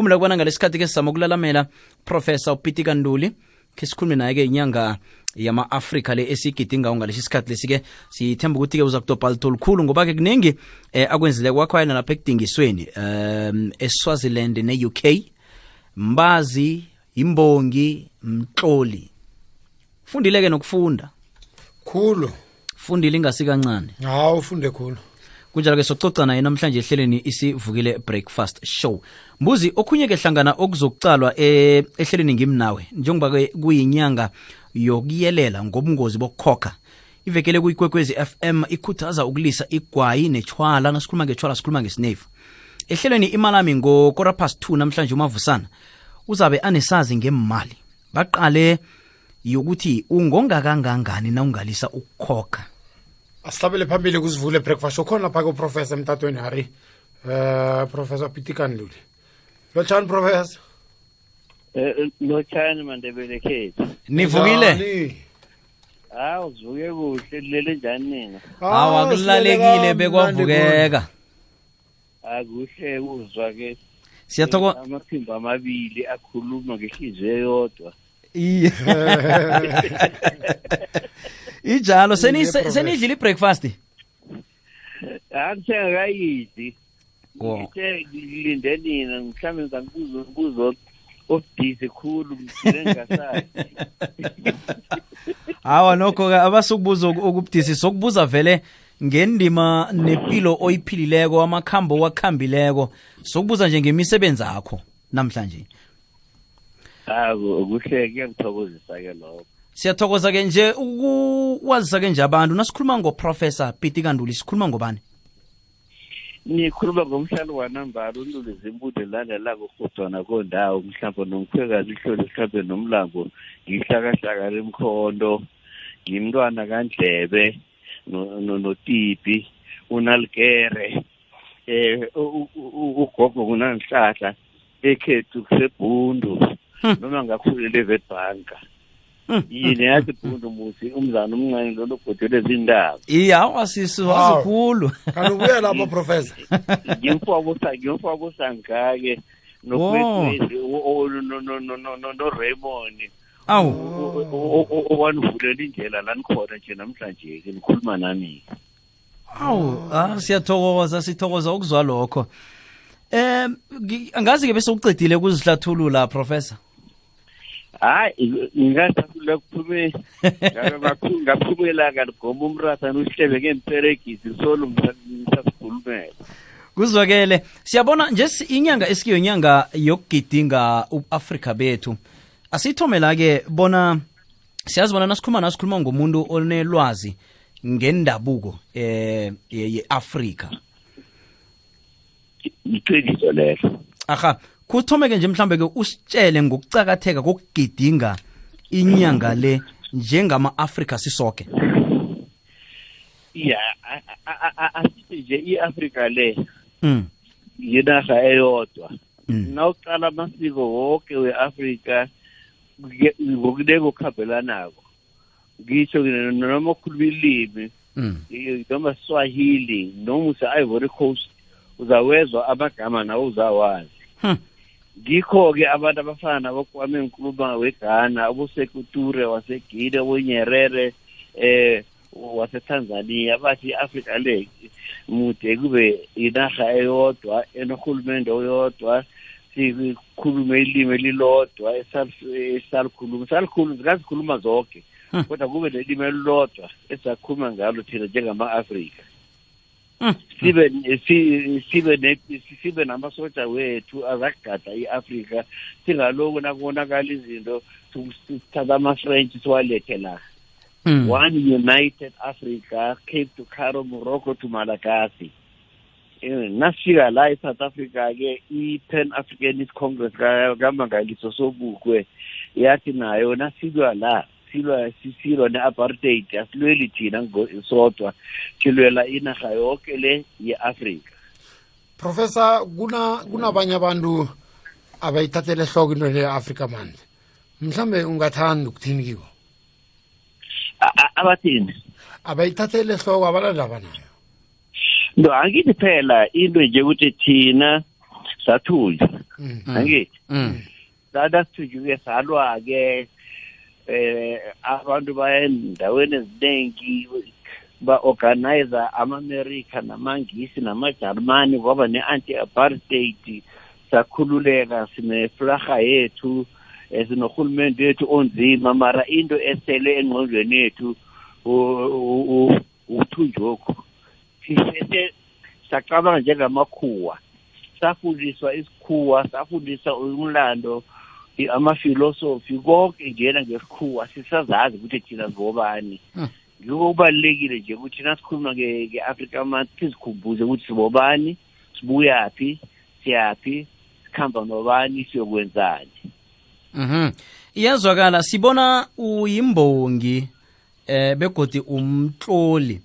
kumla kubona ngalesikhathi ke sizama ukulalamela professor upiti kanduli ke sikhulume naye-ke inyanga yama-afrika le esiyigidingawo ngalesi sikhathi lesi-ke sithemba ukuthi-ke uza kudobha litho lukhulu ngoba-ke kuningi eh, akwenzile kwakhwayela lapha ekudingisweni um eswaziland ne-uk mbazi imbongi mtloli. Fundile-ke nokufunda? Khulu. Fundile ingasikancane hawu ufunde khulu. Kunjalo-ke sococa naye namhlanje ehleleni isivukile breakfast show. Mbuzi okhunye-ke hlangana okuzokucalwa eh, ehleleni ngimnawe njengoba-ke kuyinyanga yokuyelela ngobungozi bokukhokha ivekele kuyikwekwezi fm ikhuthaza ukulisa igwayi nechwala nasikhuluma ngechwala sikhuluma ngesinefu ehlelweni imalami ngokora past 2 namhlanje umavusana uzabe anesazi ngemali baqale yokuthi ungongakangangani na ungalisa ukukhokha asihlabele phambili kusivule breakfast ukhona phake uprofessor emtatweni hari uh professor pitikanduli lotshani professor Eh lochani mandebele khethu. nivukile Njani? Hawu sivuke kuhle lele njani nina? hawa Ah, kulalekile silaleka bekwavukeka Akuhle uzwa ke siyathokoza amaphimbo amabili akhuluma ngehliziyo eyodwa. iye ijalo seni- Iye, Professor. senidlile ibreakfast Angithengakayidi. Wo. Ngithe ngilinde nina mhlambe ngizakubuza umbuzo obudisi khulu ngile ngasazi. hawa nokho-ke abasukubuza oku- okubudisi sokubuza vele ngendima nempilo oyiphilileko amakhambo wakhambileko sokubuza nje ngemisebenzi akho namhlanje Hawu kuhle kuyangithokozisa ke lokho. siyathokoza-ke nje ukuwazisa-ke nje abantu nasikhuluma ngoprofessor piti kanduli sikhuluma ngobani Nikhuluma ngomhlalo wanambala uNtuli Zimbude landela kukhudwana kondawo mhlawumbe nomkhwekazi ihlolo mhlawumbe nomlambo ngihlakahlaka lemkhondo ngimntwana kaNdlebe no- no- noTipi unaligere eh u- u- u- ugogo kunanhlahla ekhethu kusebhundu Hmm. noma ngakhulela evetbanka Hmm. Yini yathi bhundu musi umzana omncane lolo bhodele izindaba iye awa sisiwazikhulu kanti ubuye lapho professor. Ngimfabusa ngimfabusa ngake Wo. no-raymond awu owanivulela indlela lanikhona nje namhlanje ke nikhuluma nami. Awu ah siyathokoza sithokoza ukuzwa lokho. Em ngi- angazi-ke bese ucedile ukuzihlathulula professor. Hayi ngingasakhulula kuphume ngaphumela kaligoma umrasa nuhlebe ngemperegisi solo ngisasikhulumela. Kuzwakele. Siyabona nje si- inyanga esikiyo inyanga yokugidinga u-afrika bethu. Asiyithomela-ke bona siyazi bona nasikhuluma nasikhuluma ngomuntu onelwazi ngendabuko eh ye- ye-afrika. Iqiniso lelo. Aha. Kuthomeke nje mhlambe-ke usitshele ngokucakatheka kokugidinga inyanga le njengama-afrika sisoke ya asithi nje i-afrika le mm. yinarha eyodwa Mm. nawuqala amasiko woke we-afrika ngokunenge okuhambelanako ngisho ke noma ukhuluma ilimi Mm. i- noma swahili noma use-ivory coast uzawezwa amagama nawo uzawazi Hmm. Ngikho-ke abantu abafana nabokwame nkuluma weghana abosekuture wasegine abonyerere eh wasetanzania bathi i-afrika le mude kube inarha eyodwa enohulumende oyodwa sikhulume ilimi elilodwa esal- esalikhuluma salikhuluma zonke kodwa kube nelimi elilodwa esizakhuluma ngalo thina njengama-afrika. Sibe si- sibe ne- sibe namasoja wethu azakugada i-afrika. Singaloku nakubonakala izinto sithatha ama-french siwalethe la. Mm. one united africa cape to caro morocco to malagasy. Eh, nasifika la e-south africa ke i-pan africanist congress ka- kamangaliso sobukwe yathi nayo nasilwa la. Silwa sisilwa ne-apartheid asilweli thina ngo- sodwa silwela inarha yonke le ye-afrika. Professor kuna kunabanye abantu abayithathele ehloko into le afrika manje? Mhlambe ungathanda ukuthini kibo A- a- abathini? Abayithathele ehloko abalandaba nayo no angithi phela into nje ukuthi thina sathunywa angithi. Mm. sada sithujuke salwa-ke eh abantu baya endaweni eziningi ba-organiza ama-amerika namangisi namajalimani kwaba ne-anti-apartheid. Sakhululeka sineflaga yethu um sinohulumende wethu onzima mara into esele engqondweni yethu uthunjoku sise sacabanga njengamakhuwa. Safundiswa isikhuwa safundiswa umlando amafilosofi konke njena ngesikhuwa sisazazi ukuthi thina sibobani Hmm. ngiko kubalulekile nje ukuthi nasikhuluma nge- nge-africa month sizikhumbuze ukuthi sibobani sibuyaphi siyaphi sikhamba nobani siyokwenzani Mhm. Iyazwakala sibona uyimbongi eh begodi umtloli.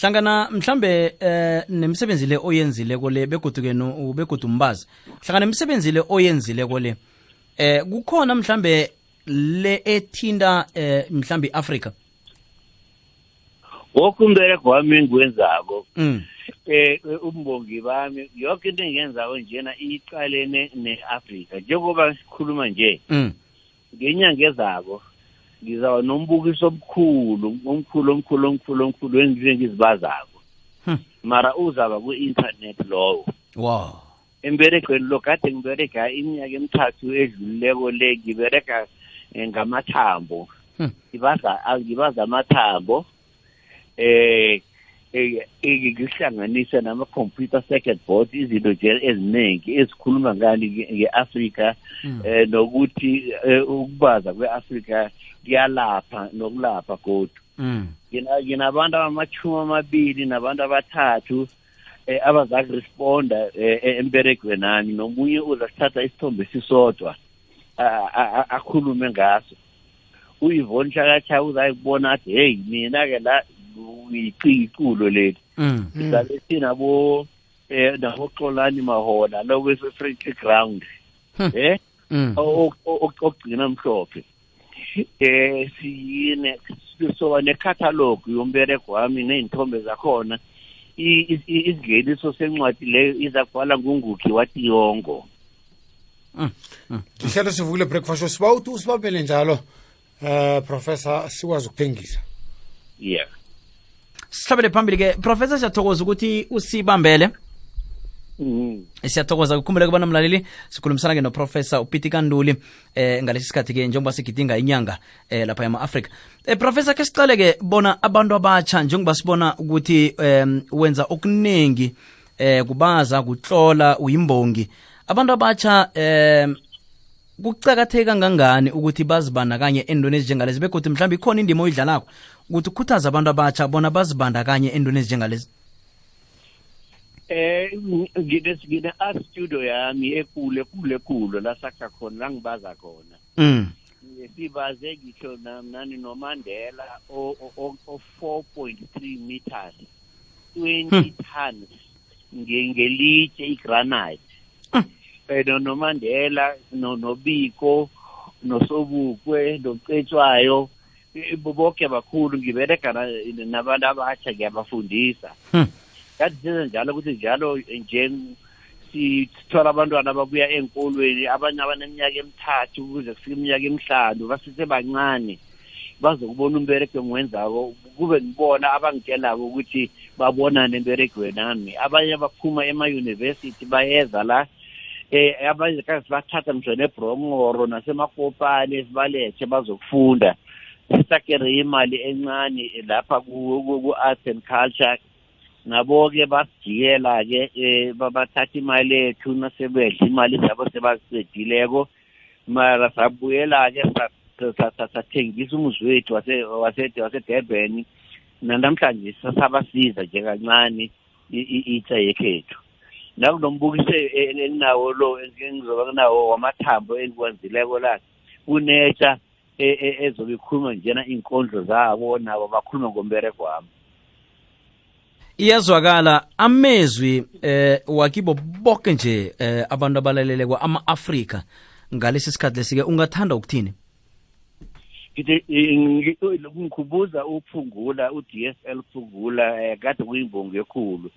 Hlangana mhlambe eh nemisebenzi le oyenzile kole begodu ke no begodu umbazi. Hlangana nemisebenzi le oyenzile kole eh kukhona mhlambe le ethinta eh mhlambe iAfrica. woke umbereko wami engiwenzako Mm. eh umbongi bami yonke into engiyenzako njena iqalene ne-afrika njengoba sikhuluma nje Mm. ngenyanga ezako ngizaba nombukiso omkhulu omkhulu omkhulu omkhulu omkhulu wenziwe ngizibazako Hmm. mara uzaba ku-internet lowo Wow. Emberegweni lo kade ngiberega iminyaka emithathu edlulileko le ngiberega eh, ngamathambo Hmm. ngibaza ah, ngibaza amathambo eh eh, eh, ngihlanganisa nama-computer circuit board izinto nje eziningi ezikhuluma ngani nge- nge-afrika Mm. eh nokuthi eh, ukubaza kwe-afrika kuyalapha nokulapha kodwa Mm. ngina- nginabantu abamachumi amabili nabantu abathathu eh, abazakuresponda eh, eh, emberegweni nami nomunye uzasithatha isithombe sisodwa a- a- a- akhulume ngaso uyivoni shakatsha uzayikubona athi heyi mina-ke la yiqiculo leli Mm. sizabe sinabo eh naboxolani mahola lo kwese-french ground Hmm. eh Mm. o- o- o- okugcina mhlophe eh siyine soba necatalogue yombereko wami ney'nthombe zakhona I- i- i- isingeniso sencwadi leyo izakubhala ngungukhi watiyongo Mm. Mm. ndihlelo sivukile breakfast show siba uthi usibambele njalo eh professor sikwazi ukuthengisa yeah Sihlabele phambili ke Professor siyathokoza ukuthi usibambele. Mhm. siyathokoza. Kukhumbule kubana mlaleli sikhulumisana ke noprofessor upiti kanduli eh ngalesi sikhathi ke njengoba sigidinga inyanga eh lapha ema-afrika. Eh professor ke sicale ke bona abantu abatsha njengoba sibona ukuthi eh, wenza okuningi eh kubaza kutlola uyimbongi abantu abatsha um kucakatheka kangangani ukuthi bazibandakanye endweni ezinjengalezi begodwa mhlawumbe ikhona indima oyidlalako ukuthi ukhuthaza abantu abatsha bona bazibandakanye endweni ezinjengalezi eh ngine ngine art studio yami ekule kule kulo la sakha khona la ngibaza khona. Mm. Sibaze ngisho na- nani nomandela o o- o 4.3 meters 20 tons nge- ngelitshe igranite. Eh no- nomandela no nobiko nosobukwe nocetshwayo eh, bonke bakhulu ngibereka na- nabantu abatsha ngiyabafundisa. Hmm. Kanti senze njalo ukuthi njalo nje sithola abantwana ababuya enkolweni abanye abaneminyaka emithathu ukuze kufike iminyaka emihlanu basesebancane bazokubona umbereko engiwenzako kube ngibona abangitshelako ukuthi babonane emberegweni nami abanye abaphuma ema-university bayeza la eh abanye kazi bathatha ngisho nebromoro nasemakopane sibalethe bazokufunda. Sisakere imali encane lapha ku- ku- ku-arts and culture. Nabo-ke basijikela-ke um bathatha imali ethu nasebedla imali zabo sebazicedileko mara sabuyela-ke sa- sa- sa- sathengisa umuzi wethu wase- wase- wasedurban nanamhlanje sasabasiza nje kancane i- i- itsha yekhethu. Nakunombukiso enginawo lo engizoba nawo wamathambo engikwenzileko la kunetsha e- e- ezobe ikhuluma njena iy'nkondlo zabo nabo bakhuluma ngombereko wami iyazwakala amezwi eh wakibo bonke nje eh abantu abalalele kwa ama-afrika ngalesi sikhathi lesike ungathanda ukuthini? Ngithi eh, ngi- ngikhubuza uphungula u-DSL phungula eh, kade kuyimbongo ekhulu.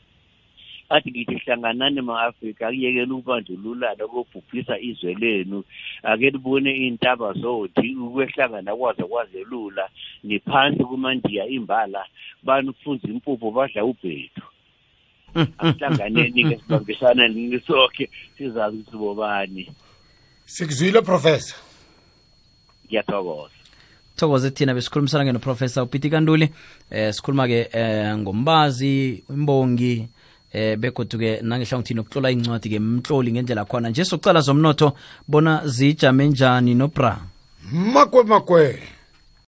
Athi ngithi hlanganani ma-afrika akuyekela ukubandlululana kobhubhisa izwe lenu. Ake libone iy'ntaba zothi ukwehlangana kwazo kwazelula niphansi kumandiya imbala banifunza impuphu badla ubhethu. Asihlanganeni-ke sibambisana nini sonke sizazi ukuthi bobani. Sikuzwile professor? Ngiyathokoza. Thokoze thina besikhulumisana-ke noprofessor upiti kantuli eh sikhuluma-ke eh ngombazi imbongi eh begodu-ke nangehlangothini nokutlola incwadi-ke mtloli ngendlela khona. Nje sokucala zomnotho bona zijame njani nobra? Makwe makwe.